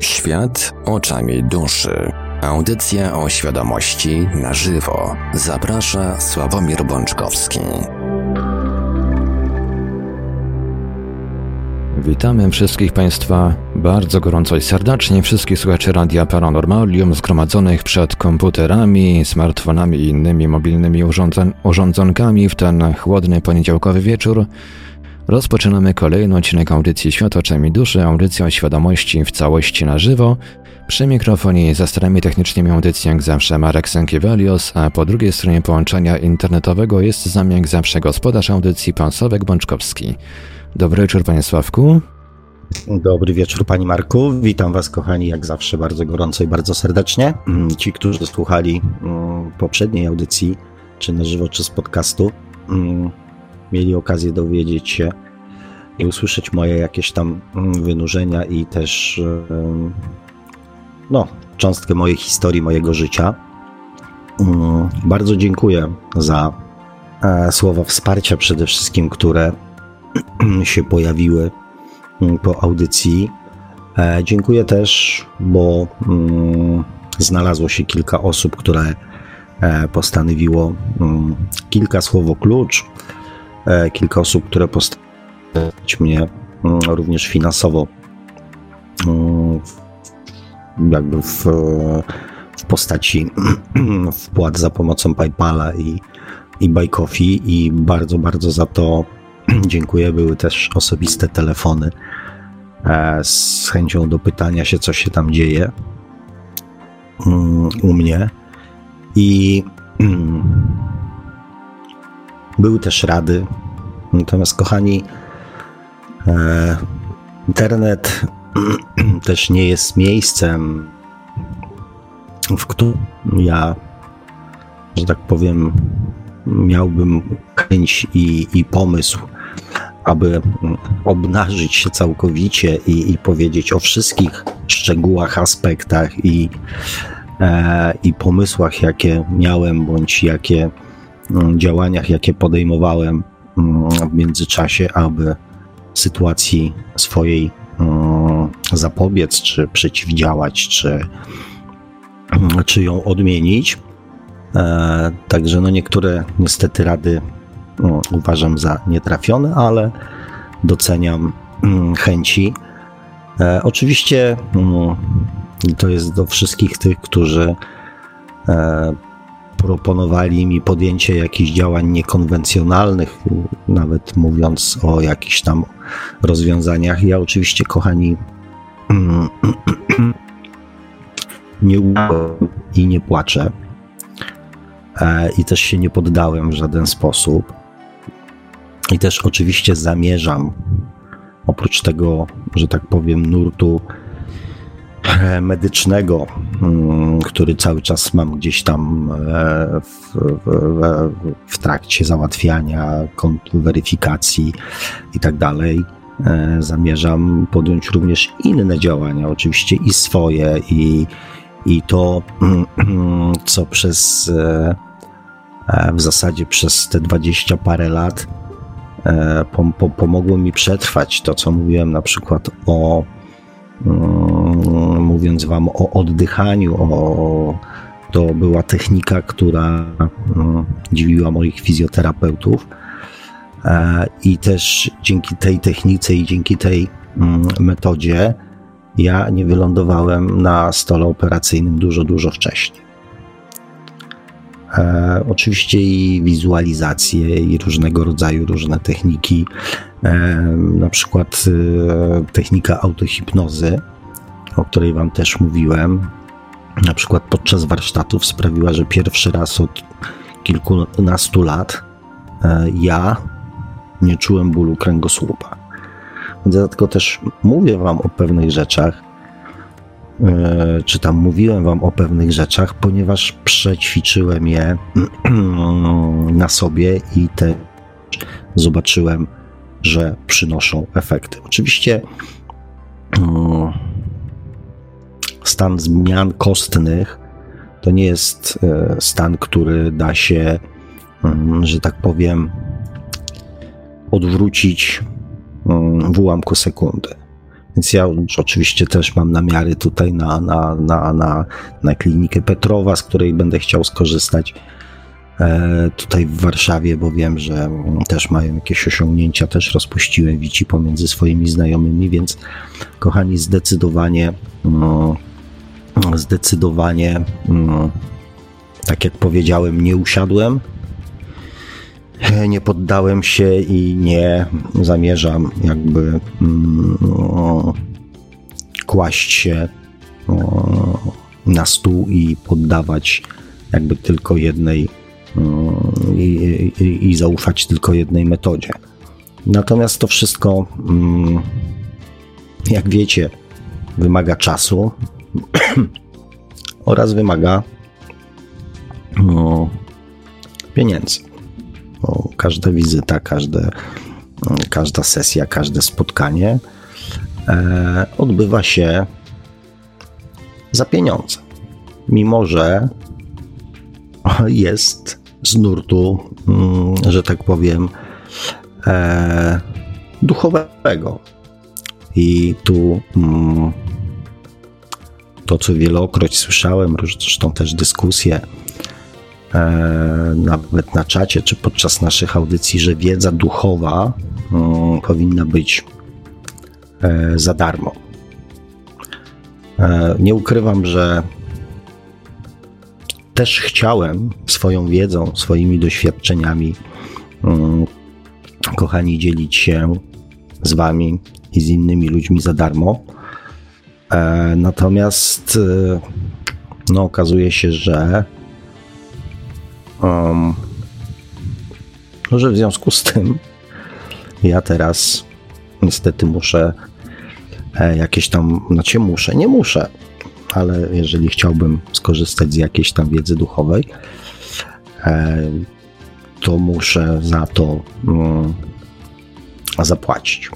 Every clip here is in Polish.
Świat oczami duszy. Audycja o świadomości na żywo. Zaprasza Sławomir Bączkowski. Witamy wszystkich Państwa bardzo gorąco i serdecznie, wszystkich słuchaczy Radia Paranormalium zgromadzonych przed komputerami, smartfonami i innymi mobilnymi urządzon urządzonkami w ten chłodny poniedziałkowy wieczór. Rozpoczynamy kolejny odcinek audycji Świat oczami duszy, audycja o świadomości w całości na żywo. Przy mikrofonie za starami technicznymi audycji jak zawsze Marek Sękiewelios, a po drugiej stronie połączenia internetowego jest z nami jak zawsze gospodarz audycji pan Sławek Bączkowski. Dobry wieczór panie Sławku. Dobry wieczór Pani Marku. Witam Was, kochani, jak zawsze bardzo gorąco i bardzo serdecznie. Ci, którzy słuchali mm, poprzedniej audycji, czy na żywo, czy z podcastu, mm, mieli okazję dowiedzieć się i usłyszeć moje jakieś tam mm, wynurzenia i też no, cząstkę mojej historii, mojego życia. Bardzo dziękuję za e, słowa wsparcia przede wszystkim, które się pojawiły po audycji. E, dziękuję też, bo mm, znalazło się kilka osób, które e, postanowiło mm, kilka słowo klucz, kilka osób, które postanowiły mnie mm, również finansowo jakby w, w postaci wpłat za pomocą PayPala i, i Coffee i bardzo, bardzo za to dziękuję. Były też osobiste telefony e, z chęcią do pytania się, co się tam dzieje mm, u mnie. I były też rady. Natomiast, kochani, e, internet też nie jest miejscem, w którym ja, że tak powiem, miałbym chęć i, i pomysł aby obnażyć się całkowicie i, i powiedzieć o wszystkich szczegółach, aspektach i, e, i pomysłach, jakie miałem, bądź jakie działaniach, jakie podejmowałem mm, w międzyczasie, aby sytuacji swojej mm, zapobiec, czy przeciwdziałać, czy, czy ją odmienić. E, także no niektóre niestety rady no, uważam za nietrafione, ale doceniam mm, chęci. E, oczywiście mm, to jest do wszystkich tych, którzy e, proponowali mi podjęcie jakichś działań niekonwencjonalnych, nawet mówiąc o jakichś tam rozwiązaniach. Ja oczywiście, kochani, nie i nie płaczę. E, I też się nie poddałem w żaden sposób. I też oczywiście zamierzam, oprócz tego, że tak powiem, nurtu e, medycznego, mm, który cały czas mam gdzieś tam e, w, w, w trakcie załatwiania, weryfikacji i tak dalej, e, zamierzam podjąć również inne działania, oczywiście i swoje, i, i to, co przez w zasadzie przez te dwadzieścia parę lat E, pomogło mi przetrwać to, co mówiłem na przykład o, mówiąc Wam o oddychaniu, o, to była technika, która mm, dziwiła moich fizjoterapeutów. E, I też dzięki tej technice i dzięki tej mm, metodzie ja nie wylądowałem na stole operacyjnym dużo, dużo wcześniej. E, oczywiście i wizualizacje, i różnego rodzaju różne techniki, e, na przykład e, technika autohipnozy, o której Wam też mówiłem, na przykład podczas warsztatów sprawiła, że pierwszy raz od kilkunastu lat e, ja nie czułem bólu kręgosłupa. Dlatego też mówię Wam o pewnych rzeczach, czy tam mówiłem wam o pewnych rzeczach, ponieważ przećwiczyłem je na sobie i te zobaczyłem, że przynoszą efekty. Oczywiście stan zmian kostnych to nie jest e, stan, który da się, mm, że tak powiem, odwrócić mm, w ułamku sekundy. Więc ja oczywiście też mam namiary tutaj na, na, na, na, na klinikę Petrowa, z której będę chciał skorzystać e, tutaj w Warszawie, bo wiem, że też mają jakieś osiągnięcia, też rozpuściłem wici pomiędzy swoimi znajomymi, więc kochani, zdecydowanie, no, zdecydowanie, no, tak jak powiedziałem, nie usiadłem, nie poddałem się i nie zamierzam jakby no, kłaść się na stół i poddawać jakby tylko jednej i, i, i zaufać tylko jednej metodzie. Natomiast to wszystko, mm, jak wiecie, wymaga czasu oraz wymaga pieniędzy. Bo każda wizyta, każde, każda sesja, każde spotkanie e, odbywa się za pieniądze. Mimo, że jest z nurtu, mm, że tak powiem, e, duchowego. I tu mm, to, co wielokroć słyszałem, zresztą też dyskusje, nawet na czacie czy podczas naszych audycji, że wiedza duchowa mm, powinna być e, za darmo. Nie ukrywam, że też chciałem swoją wiedzą, swoimi doświadczeniami, mm, kochani, dzielić się z Wami i z innymi ludźmi za darmo. E, natomiast e, no, okazuje się, że um, że w związku z tym ja teraz niestety muszę e, jakieś tam, znaczy muszę, nie muszę, ale jeżeli chciałbym skorzystać z jakiejś tam wiedzy duchowej, e, to muszę za to mm, zapłacić.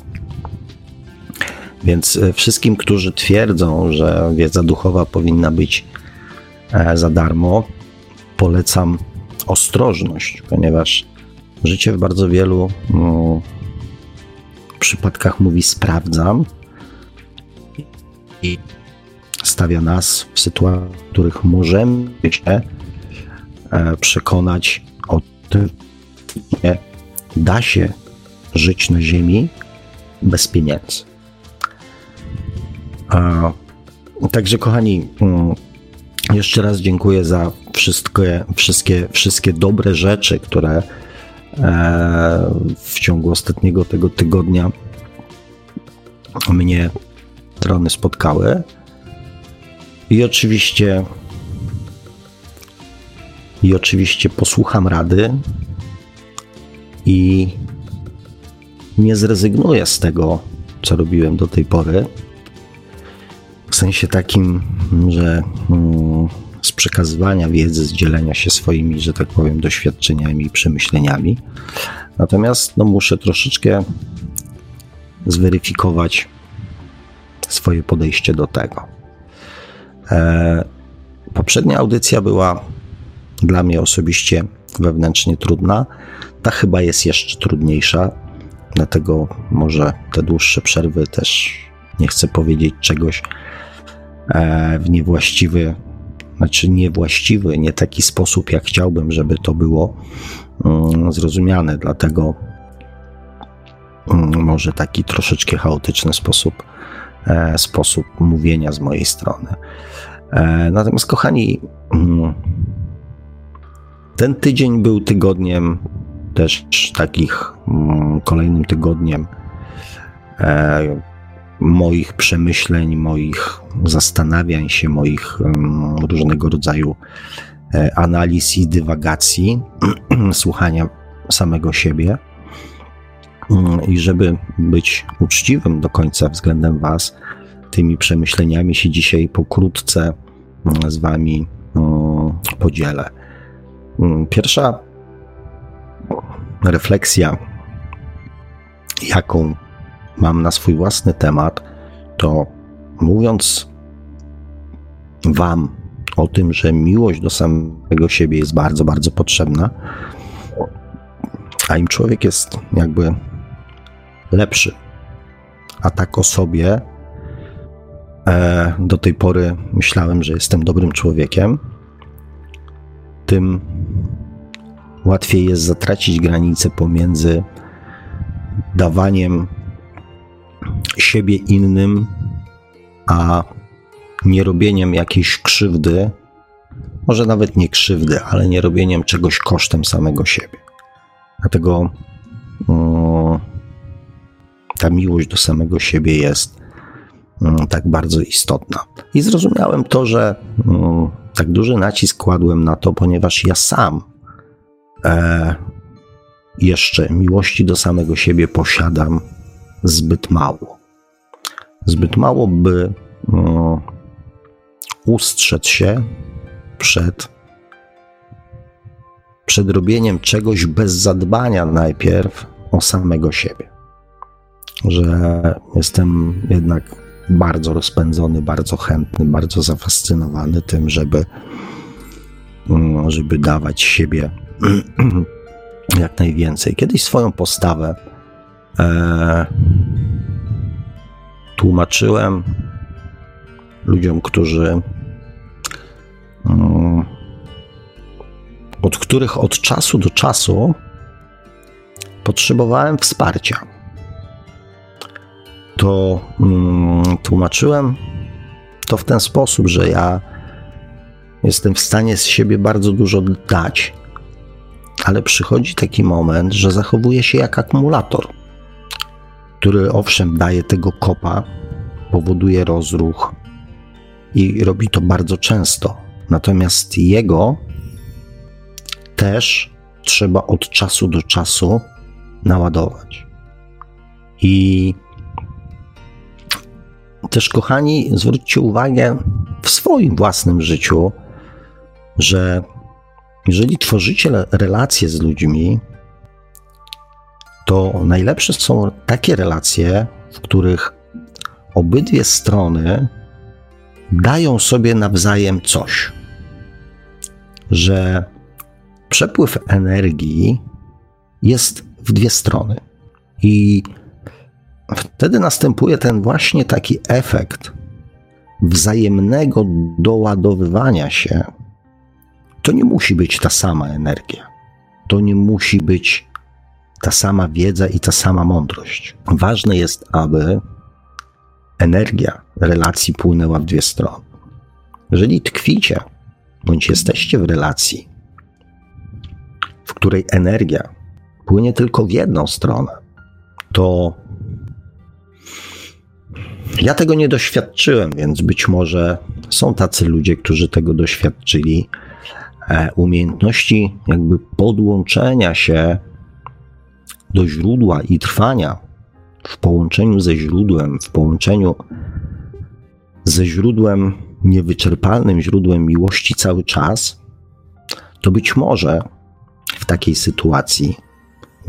Więc e, wszystkim, którzy twierdzą, że wiedza duchowa powinna być za darmo, polecam ostrożność, ponieważ życie w bardzo wielu no, przypadkach mówi sprawdzam i stawia nas w sytuacjach, w których możemy się e, przekonać o tym, że da się żyć na Ziemi bez pieniędzy. Także, kochani, mm, jeszcze raz dziękuję za wszystkie, wszystkie, wszystkie dobre rzeczy, które e, w ciągu ostatniego tego tygodnia mnie strony spotkały. I oczywiście i oczywiście posłucham rady i nie zrezygnuję z tego, co robiłem do tej pory. W sensie takim, że mm, z przekazywania wiedzy, z dzielenia się swoimi, że tak powiem, doświadczeniami i przemyśleniami. Natomiast no, muszę troszeczkę zweryfikować swoje podejście do tego. E, poprzednia audycja była dla mnie osobiście wewnętrznie trudna. Ta chyba jest jeszcze trudniejsza, dlatego może te dłuższe przerwy też nie chcę powiedzieć czegoś e, w niewłaściwy, znaczy niewłaściwy, nie taki sposób, jak chciałbym, żeby to było mm, zrozumiane, dlatego mm, może taki troszeczkę chaotyczny sposób, e, sposób mówienia z mojej strony. E, natomiast, kochani, mm, ten tydzień był tygodniem też takich kolejnym tygodniem e, moich przemyśleń, moich zastanawiań się, moich mm, różnego rodzaju e, analiz i dywagacji, słuchania samego siebie. I żeby być uczciwym do końca względem Was, tymi przemyśleniami się dzisiaj pokrótce mm, z Wami mm, podzielę. Mm, pierwsza refleksja, jaką mam na swój własny temat, to mówiąc Wam o tym, że miłość do samego siebie jest bardzo, bardzo potrzebna, a im człowiek jest jakby lepszy, a tak o sobie e, do tej pory myślałem, że jestem dobrym człowiekiem, tym łatwiej jest zatracić granicę pomiędzy dawaniem siebie innym, a nie robieniem jakiejś krzywdy, może nawet nie krzywdy, ale nie robieniem czegoś kosztem samego siebie. Dlatego um, ta miłość do samego siebie jest um, tak bardzo istotna. I zrozumiałem to, że um, tak duży nacisk kładłem na to, ponieważ ja sam e, jeszcze miłości do samego siebie posiadam zbyt mało. Zbyt mało, by um, ustrzec się przed, przed robieniem czegoś bez zadbania najpierw o samego siebie. Że jestem jednak bardzo rozpędzony, bardzo chętny, bardzo zafascynowany tym, żeby, mm, żeby dawać siebie jak najwięcej. Kiedyś swoją postawę e, tłumaczyłem ludziom, którzy mm, od których od czasu do czasu potrzebowałem wsparcia. To mm, tłumaczyłem to w ten sposób, że ja jestem w stanie z siebie bardzo dużo dać, ale przychodzi taki moment, że zachowuję się jak akumulator, który owszem daje tego kopa, powoduje rozruch i robi to bardzo często. Natomiast jego też trzeba od czasu do czasu naładować. I też, kochani, zwróćcie uwagę w swoim własnym życiu, że jeżeli tworzycie relacje z ludźmi, to najlepsze są takie relacje, w których obydwie strony dają sobie nawzajem coś. Że przepływ energii jest w dwie strony. I wtedy następuje ten właśnie taki efekt wzajemnego doładowywania się. To nie musi być ta sama energia. To nie musi być ta sama wiedza i ta sama mądrość. Ważne jest, aby energia relacji płynęła w dwie strony. Jeżeli tkwicie, bądź jesteście w relacji, w której energia płynie tylko w jedną stronę, to ja tego nie doświadczyłem, więc być może są tacy ludzie, którzy tego doświadczyli. E, umiejętności jakby podłączenia się do źródła i trwania w połączeniu ze źródłem, w połączeniu ze źródłem, niewyczerpalnym źródłem miłości cały czas, to być może w takiej sytuacji,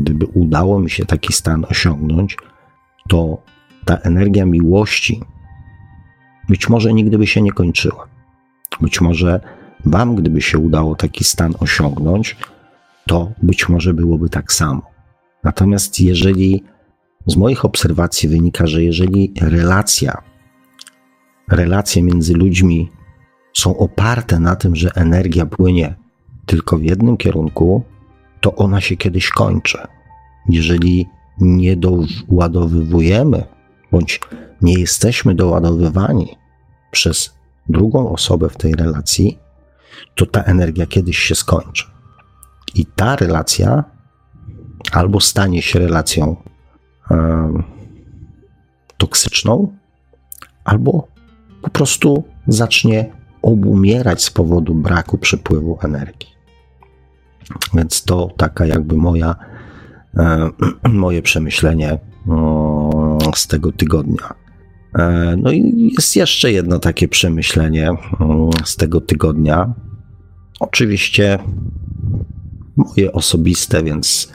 gdyby udało mi się taki stan osiągnąć, to ta energia miłości być może nigdy by się nie kończyła. Być może Wam, gdyby się udało taki stan osiągnąć, to być może byłoby tak samo. Natomiast jeżeli z moich obserwacji wynika, że jeżeli relacja, relacje między ludźmi są oparte na tym, że energia płynie tylko w jednym kierunku, to ona się kiedyś kończy. Jeżeli nie doładowywujemy bądź nie jesteśmy doładowywani przez drugą osobę w tej relacji, to ta energia kiedyś się skończy. I ta relacja albo stanie się relacją toksyczną, albo po prostu zacznie obumierać z powodu braku przepływu energii. Więc to taka jakby moja, moje przemyślenie z tego tygodnia. E, no i jest jeszcze jedno takie przemyślenie z tego tygodnia. Oczywiście moje osobiste, więc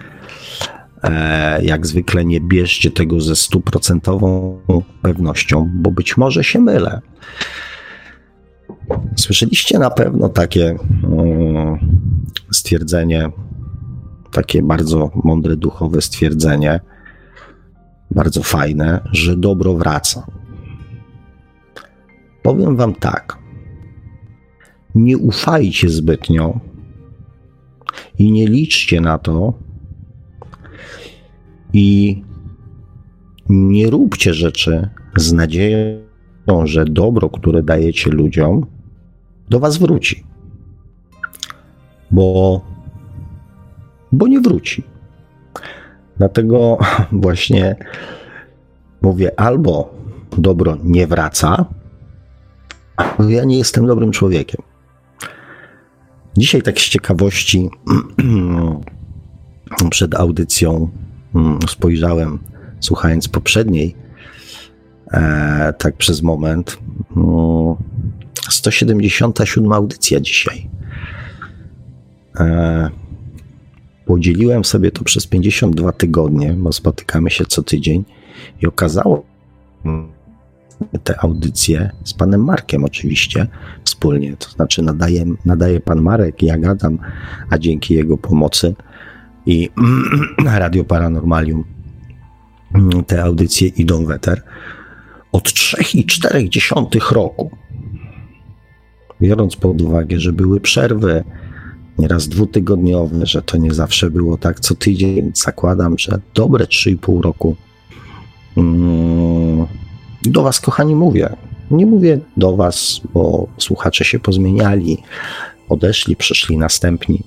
jak zwykle nie bierzcie tego ze stuprocentową pewnością, bo być może się mylę. Słyszeliście na pewno takie mm, stwierdzenie, takie bardzo mądre duchowe stwierdzenie, bardzo fajne, że dobro wraca. powiem Wam tak. Nie ufajcie zbytnio i nie liczcie na to i nie róbcie rzeczy z nadzieją, że dobro, które dajecie ludziom, do Was wróci. Bo, bo nie wróci. Dlatego właśnie mówię, albo dobro nie wraca, albo ja nie jestem dobrym człowiekiem. Dzisiaj tak z ciekawości przed audycją spojrzałem, słuchając poprzedniej, e, tak przez moment. 177 mm, audycja dzisiaj. E, podzieliłem sobie to przez 52 tygodnie, bo spotykamy się co tydzień i okazało te audycje z panem Markiem oczywiście wspólnie, to znaczy nadaje, nadaje pan Marek, ja gadam, a dzięki jego pomocy i Radio Paranormalium te audycje idą w eter od 3,4 roku. Biorąc pod uwagę, że były przerwy, nieraz dwutygodniowe, że to nie zawsze było tak co tydzień, zakładam, że dobre 3,5 roku mm, do Was, kochani, mówię. Nie mówię do Was, bo słuchacze się pozmieniali, odeszli, przyszli następni.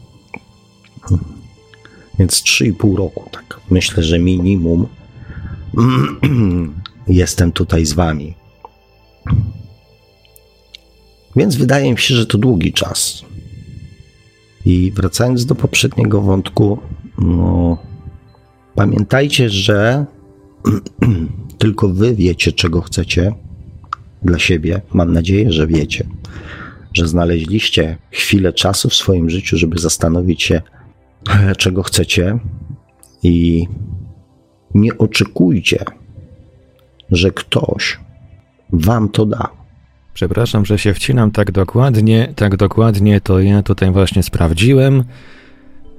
Więc 3,5 roku, tak. Myślę, że minimum jestem tutaj z Wami. Więc wydaje mi się, że to długi czas. I wracając do poprzedniego wątku, no, pamiętajcie, że tylko wy wiecie, czego chcecie dla siebie. Mam nadzieję, że wiecie, że znaleźliście chwilę czasu w swoim życiu, żeby zastanowić się, czego chcecie i nie oczekujcie, że ktoś wam to da. Przepraszam, że się wcinam tak dokładnie. Tak dokładnie to ja tutaj właśnie sprawdziłem.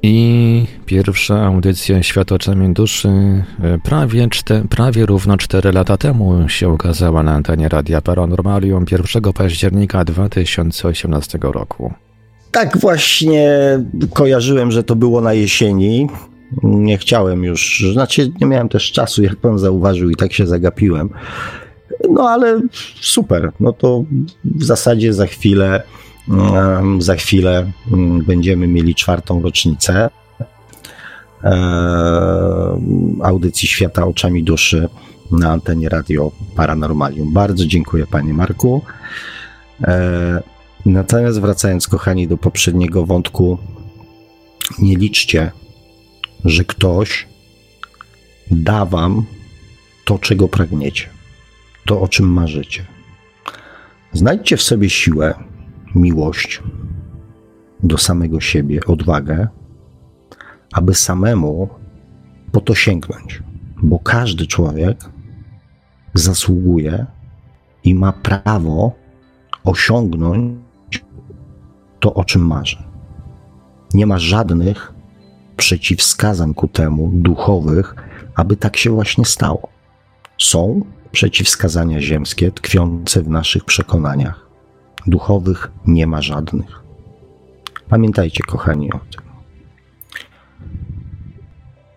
I pierwsza audycja Świat oczami duszy e, prawie, czte, prawie równo 4 lata temu się ukazała na antenie Radia Paranormalium 1 października 2018 roku. Tak właśnie kojarzyłem, że to było na jesieni. Nie chciałem już, znaczy nie miałem też czasu, jak pan zauważył, i tak się zagapiłem. No ale super, no to w zasadzie za chwilę za chwilę mm, będziemy mieli czwartą rocznicę audycji Świata Oczami Duszy na antenie Radio Paranormalium. Bardzo dziękuję Panie Marku. Natomiast wracając, kochani, do poprzedniego wątku, nie liczcie, że ktoś da Wam to, czego pragniecie, to, o czym marzycie. Znajdźcie w sobie siłę, miłość do samego siebie, odwagę, aby samemu po to sięgnąć, bo każdy człowiek zasługuje i ma prawo osiągnąć to, o czym marzy. Nie ma żadnych przeciwwskazań ku temu, duchowych, aby tak się właśnie stało. Są przeciwwskazania ziemskie tkwiące w naszych przekonaniach duchowych nie ma żadnych. Pamiętajcie, kochani, o tym.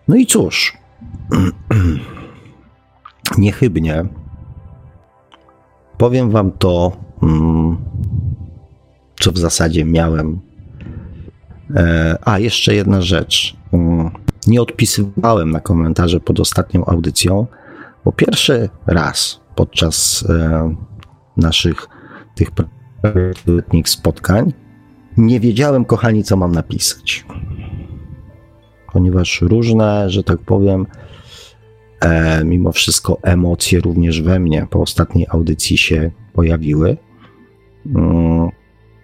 No i cóż, niechybnie powiem Wam to, mm, co w zasadzie miałem. E, a, jeszcze jedna rzecz. Mm, nie odpisywałem na komentarze pod ostatnią audycją, bo pierwszy raz podczas e, naszych tych letnich spotkań, nie wiedziałem, kochani, co mam napisać. Ponieważ różne, że tak powiem, e, mimo wszystko emocje również we mnie po ostatniej audycji się pojawiły.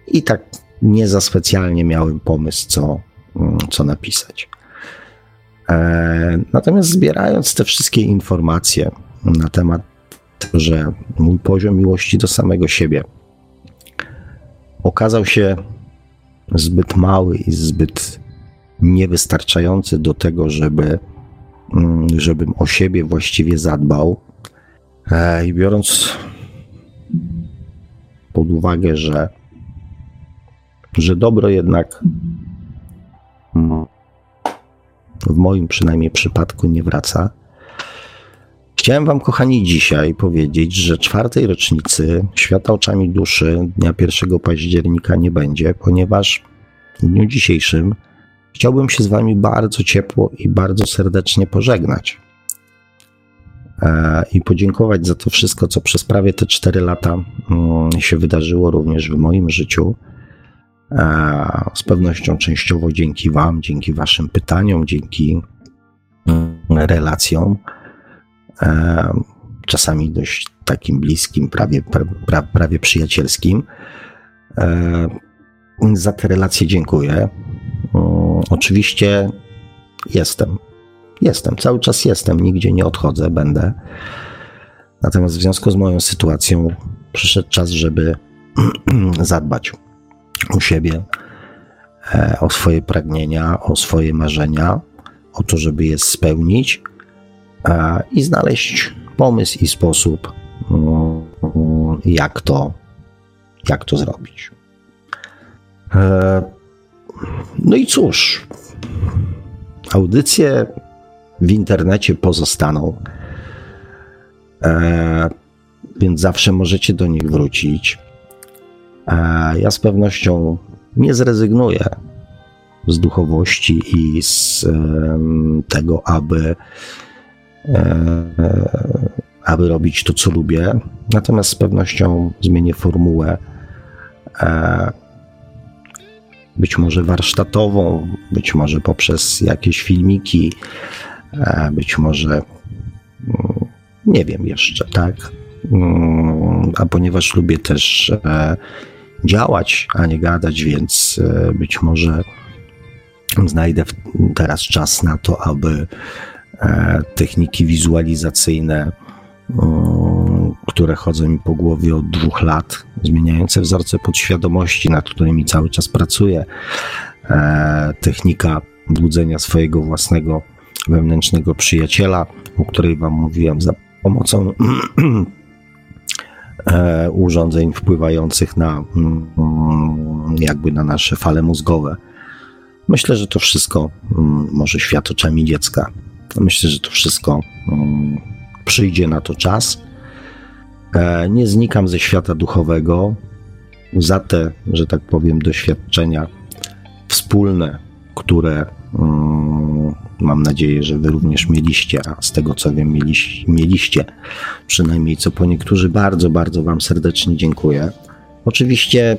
I tak nie za specjalnie miałem pomysł, co, mm, co napisać. E, natomiast zbierając te wszystkie informacje na temat, że mój poziom miłości do samego siebie okazał się zbyt mały i zbyt niewystarczający do tego, żeby, mm, żebym o siebie właściwie zadbał. E, I biorąc pod uwagę, że, że dobro jednak mm, w moim przynajmniej przypadku nie wraca. Chciałem Wam, kochani, dzisiaj powiedzieć, że czwartej rocznicy Świata Oczami Duszy dnia 1 października nie będzie, ponieważ w dniu dzisiejszym chciałbym się z Wami bardzo ciepło i bardzo serdecznie pożegnać. E, I podziękować za to wszystko, co przez prawie te 4 lata mm, się wydarzyło również w moim życiu. E, z pewnością częściowo dzięki Wam, dzięki Waszym pytaniom, dzięki mm, relacjom E, czasami dość takim bliskim, prawie, pra, prawie przyjacielskim. E, za te relacje dziękuję. E, oczywiście jestem. Jestem, cały czas jestem, nigdzie nie odchodzę, będę. Natomiast w związku z moją sytuacją przyszedł czas, żeby zadbać o siebie, o swoje pragnienia, o swoje marzenia, o to, żeby je spełnić i znaleźć pomysł i sposób, mm, jak to, jak to zrobić. E, no i cóż, audycje w internecie pozostaną, e, więc zawsze możecie do nich wrócić. Ja z pewnością nie zrezygnuję z duchowości i z tego, aby E, aby robić to, co lubię. Natomiast z pewnością zmienię formułę. E, być może warsztatową, być może poprzez jakieś filmiki, e, być może mm, nie wiem jeszcze, tak? Mm, a ponieważ lubię też działać, a nie gadać, więc być może znajdę teraz czas na to, aby E, techniki wizualizacyjne, które chodzą mi po głowie od dwóch lat, zmieniające wzorce podświadomości, nad którymi cały czas pracuję, e, technika budzenia swojego własnego wewnętrznego przyjaciela, o której Wam mówiłem, za pomocą e, urządzeń wpływających na mm, jakby na nasze fale mózgowe. Myślę, że to wszystko mm, może świat oczami dziecka. Myślę, że to wszystko um, przyjdzie na to czas. E, nie znikam ze świata duchowego. Za te, że tak powiem, doświadczenia wspólne, które mam nadzieję, że Wy również mieliście, a z tego co wiem, mieliście, przynajmniej co po niektórzy, bardzo, bardzo Wam serdecznie dziękuję. Oczywiście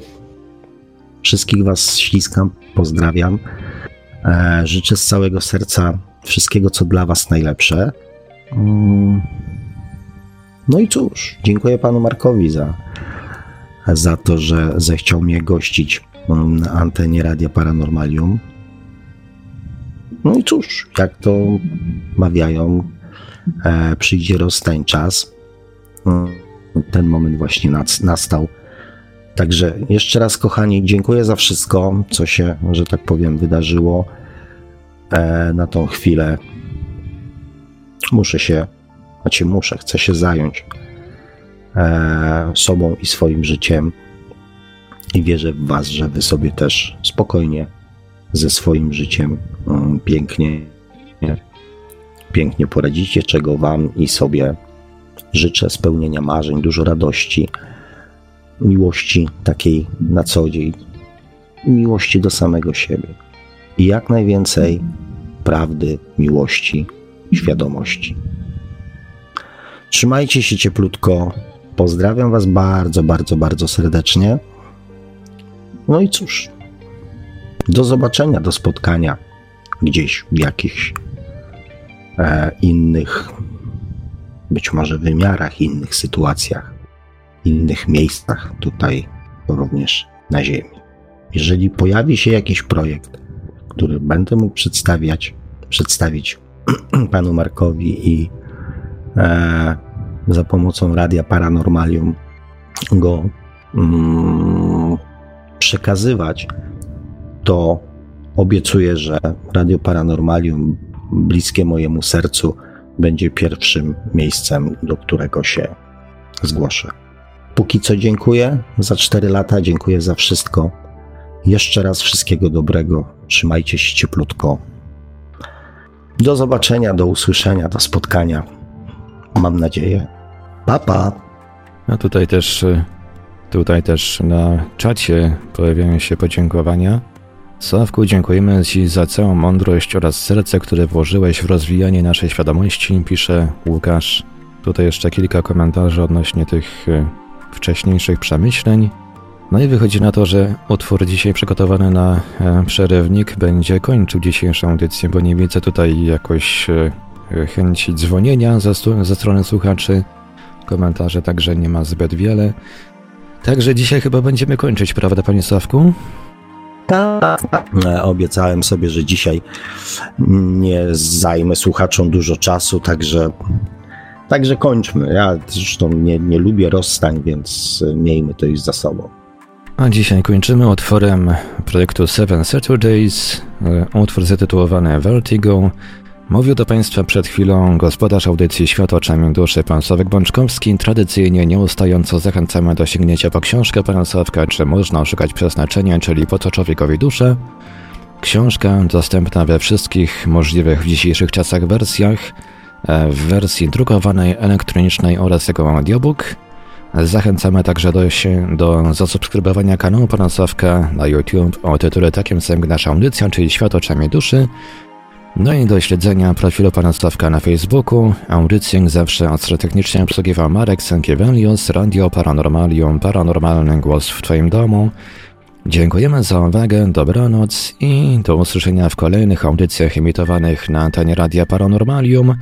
wszystkich Was śliskam, pozdrawiam. E, życzę z całego serca wszystkiego, co dla Was najlepsze. Mm. No i cóż, dziękuję panu Markowi za, za to, że zechciał mnie gościć na antenie Radia Paranormalium. No i cóż, jak to mawiają, e, przyjdzie rozstań czas. Ten moment właśnie nastał. Także jeszcze raz, kochani, dziękuję za wszystko, co się, że tak powiem, wydarzyło. E, na tą chwilę muszę się, znaczy muszę, chcę się zająć e, sobą i swoim życiem i wierzę w Was, że Wy sobie też spokojnie ze swoim życiem mm, pięknie, pięknie poradzicie, czego Wam i sobie życzę spełnienia marzeń, dużo radości, miłości takiej na co dzień, miłości do samego siebie i jak najwięcej prawdy, miłości, świadomości. Trzymajcie się cieplutko. Pozdrawiam Was bardzo, bardzo, bardzo serdecznie. No i cóż, do zobaczenia, do spotkania gdzieś w jakichś e, innych, być może wymiarach, innych sytuacjach, innych miejscach tutaj również na Ziemi. Jeżeli pojawi się jakiś projekt, który będę mógł przedstawiać, przedstawić panu Markowi i e, za pomocą Radia Paranormalium go mm, przekazywać, to obiecuję, że Radio Paranormalium bliskie mojemu sercu będzie pierwszym miejscem, do którego się zgłoszę. póki co dziękuję za 4 lata, dziękuję za wszystko. Jeszcze raz wszystkiego dobrego. Trzymajcie się cieplutko. Do zobaczenia, do usłyszenia, do spotkania. Mam nadzieję. Papa. Pa. A tutaj też, tutaj też na czacie pojawiają się podziękowania. Sławku, dziękujemy Ci za całą mądrość oraz serce, które włożyłeś w rozwijanie naszej świadomości, pisze Łukasz. Tutaj jeszcze kilka komentarzy odnośnie tych e, wcześniejszych przemyśleń. No i wychodzi na to, że utwór dzisiaj przygotowany na e, przerywnik będzie kończył dzisiejszą audycję, bo nie widzę tutaj jakoś e, chęci dzwonienia ze, ze strony słuchaczy. Komentarze także nie ma zbyt wiele. Także dzisiaj chyba będziemy kończyć, prawda, panie Sławku? Tak. Obiecałem sobie, że dzisiaj nie zajmę słuchaczom dużo czasu, także, także kończmy. Ja zresztą nie, nie lubię rozstań, więc miejmy to już za sobą. A dzisiaj kończymy utworem projektu Seven Saturdays, e, utwór zatytułowany Vertigo. Mówił do Państwa przed chwilą gospodarz audycji Świat oczami duszy, pan Sławek Bączkowski. Tradycyjnie nieustająco zachęcamy do sięgnięcia po książkę pana Sławka, czy można oszukać przeznaczenie, czyli po co człowiekowi duszę. Książka dostępna we wszystkich możliwych w dzisiejszych czasach wersjach, e, w wersji drukowanej, elektronicznej oraz jako audiobook. Zachęcamy także do, się, do zasubskrybowania kanału pana Sławka na YouTube o tytule takim samym jak nasza audycja, czyli Świat oczami duszy. No i do śledzenia profilu pana Stawka na Facebooku. Audycję zawsze technicznie obsługiwał Marek Sankiewelius, Radio Paranormalium, Paranormalny Głos w Twoim domu. Dziękujemy za uwagę, dobranoc i do usłyszenia w kolejnych audycjach emitowanych na antenie Radia Paranormalium.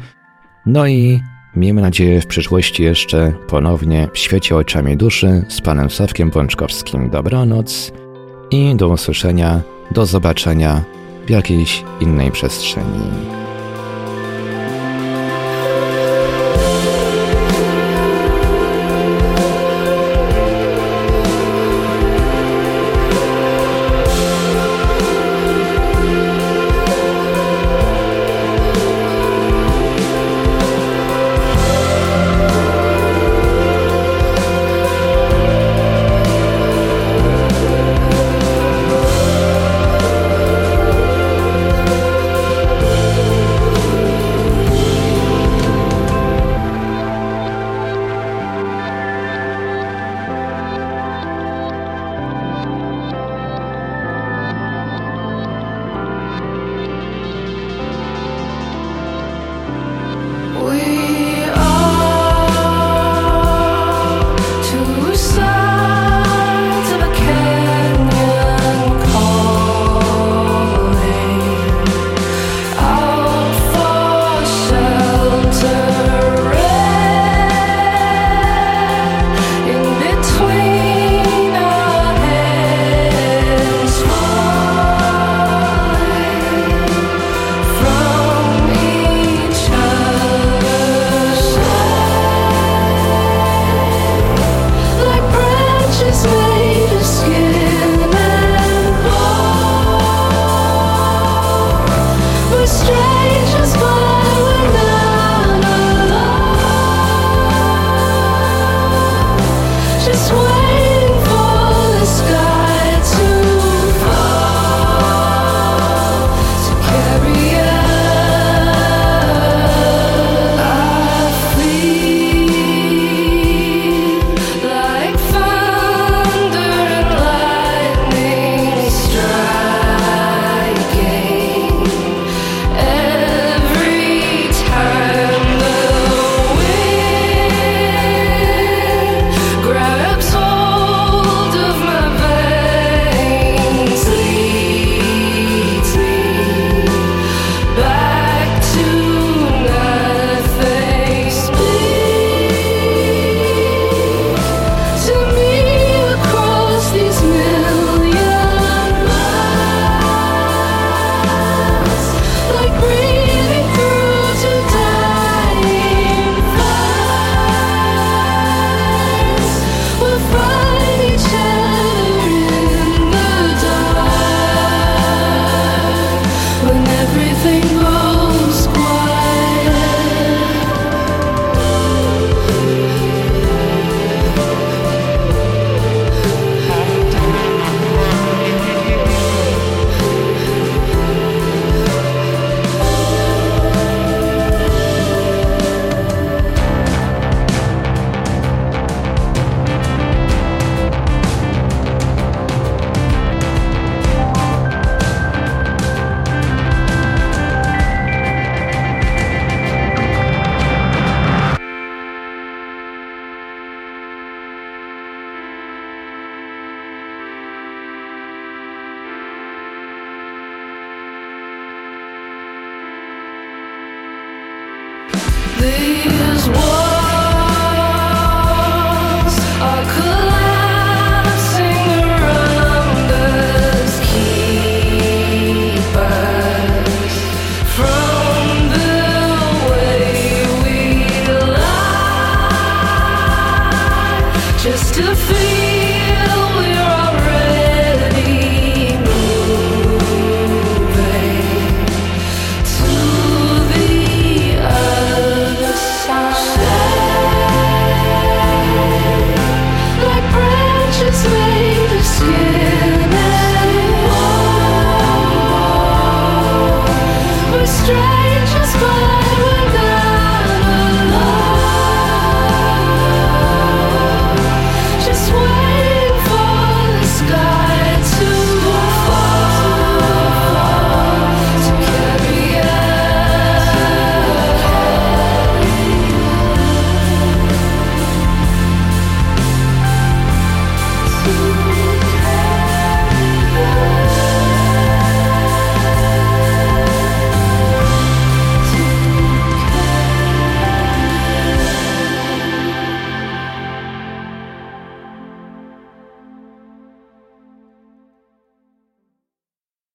No i miejmy nadzieję w przyszłości jeszcze ponownie w świecie oczami duszy z panem Sawkiem Bączkowskim. Dobranoc i do usłyszenia, do zobaczenia w jakiejś innej przestrzeni.